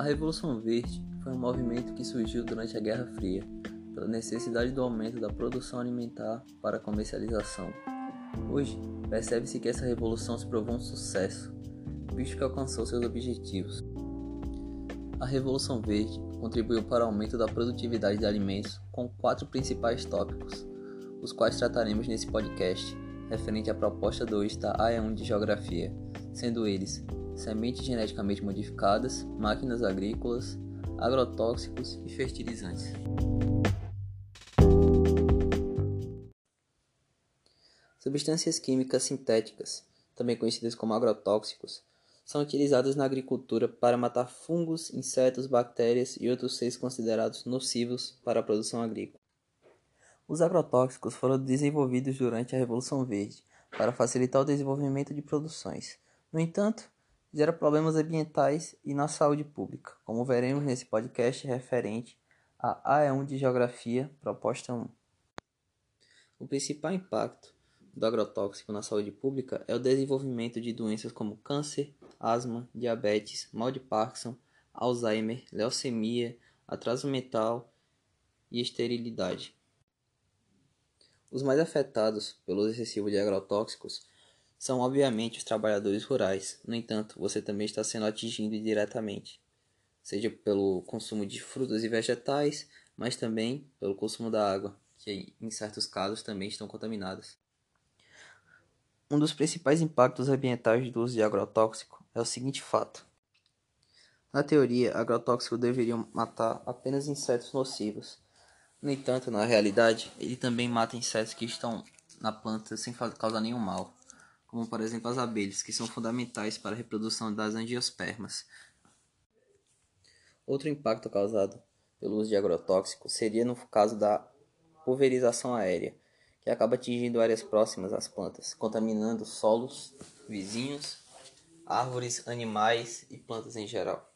A Revolução Verde foi um movimento que surgiu durante a Guerra Fria, pela necessidade do aumento da produção alimentar para a comercialização. Hoje, percebe-se que essa revolução se provou um sucesso, visto que alcançou seus objetivos. A Revolução Verde contribuiu para o aumento da produtividade de alimentos com quatro principais tópicos, os quais trataremos nesse podcast, referente à proposta 2 da AE1 de Geografia, sendo eles sementes geneticamente modificadas, máquinas agrícolas, agrotóxicos e fertilizantes. Substâncias químicas sintéticas, também conhecidas como agrotóxicos, são utilizadas na agricultura para matar fungos, insetos, bactérias e outros seres considerados nocivos para a produção agrícola. Os agrotóxicos foram desenvolvidos durante a Revolução Verde para facilitar o desenvolvimento de produções. No entanto, gera problemas ambientais e na saúde pública, como veremos nesse podcast referente à AE1 de Geografia, proposta 1. O principal impacto do agrotóxico na saúde pública é o desenvolvimento de doenças como câncer, asma, diabetes, mal de Parkinson, Alzheimer, leucemia, atraso mental e esterilidade. Os mais afetados pelo excessivo de agrotóxicos são obviamente os trabalhadores rurais. No entanto, você também está sendo atingido diretamente, seja pelo consumo de frutas e vegetais, mas também pelo consumo da água, que em certos casos também estão contaminadas. Um dos principais impactos ambientais do uso de agrotóxico é o seguinte fato. Na teoria, agrotóxico deveriam matar apenas insetos nocivos. No entanto, na realidade, ele também mata insetos que estão na planta sem causar nenhum mal como por exemplo as abelhas, que são fundamentais para a reprodução das angiospermas. Outro impacto causado pelo uso de agrotóxicos seria no caso da pulverização aérea, que acaba atingindo áreas próximas às plantas, contaminando solos vizinhos, árvores, animais e plantas em geral.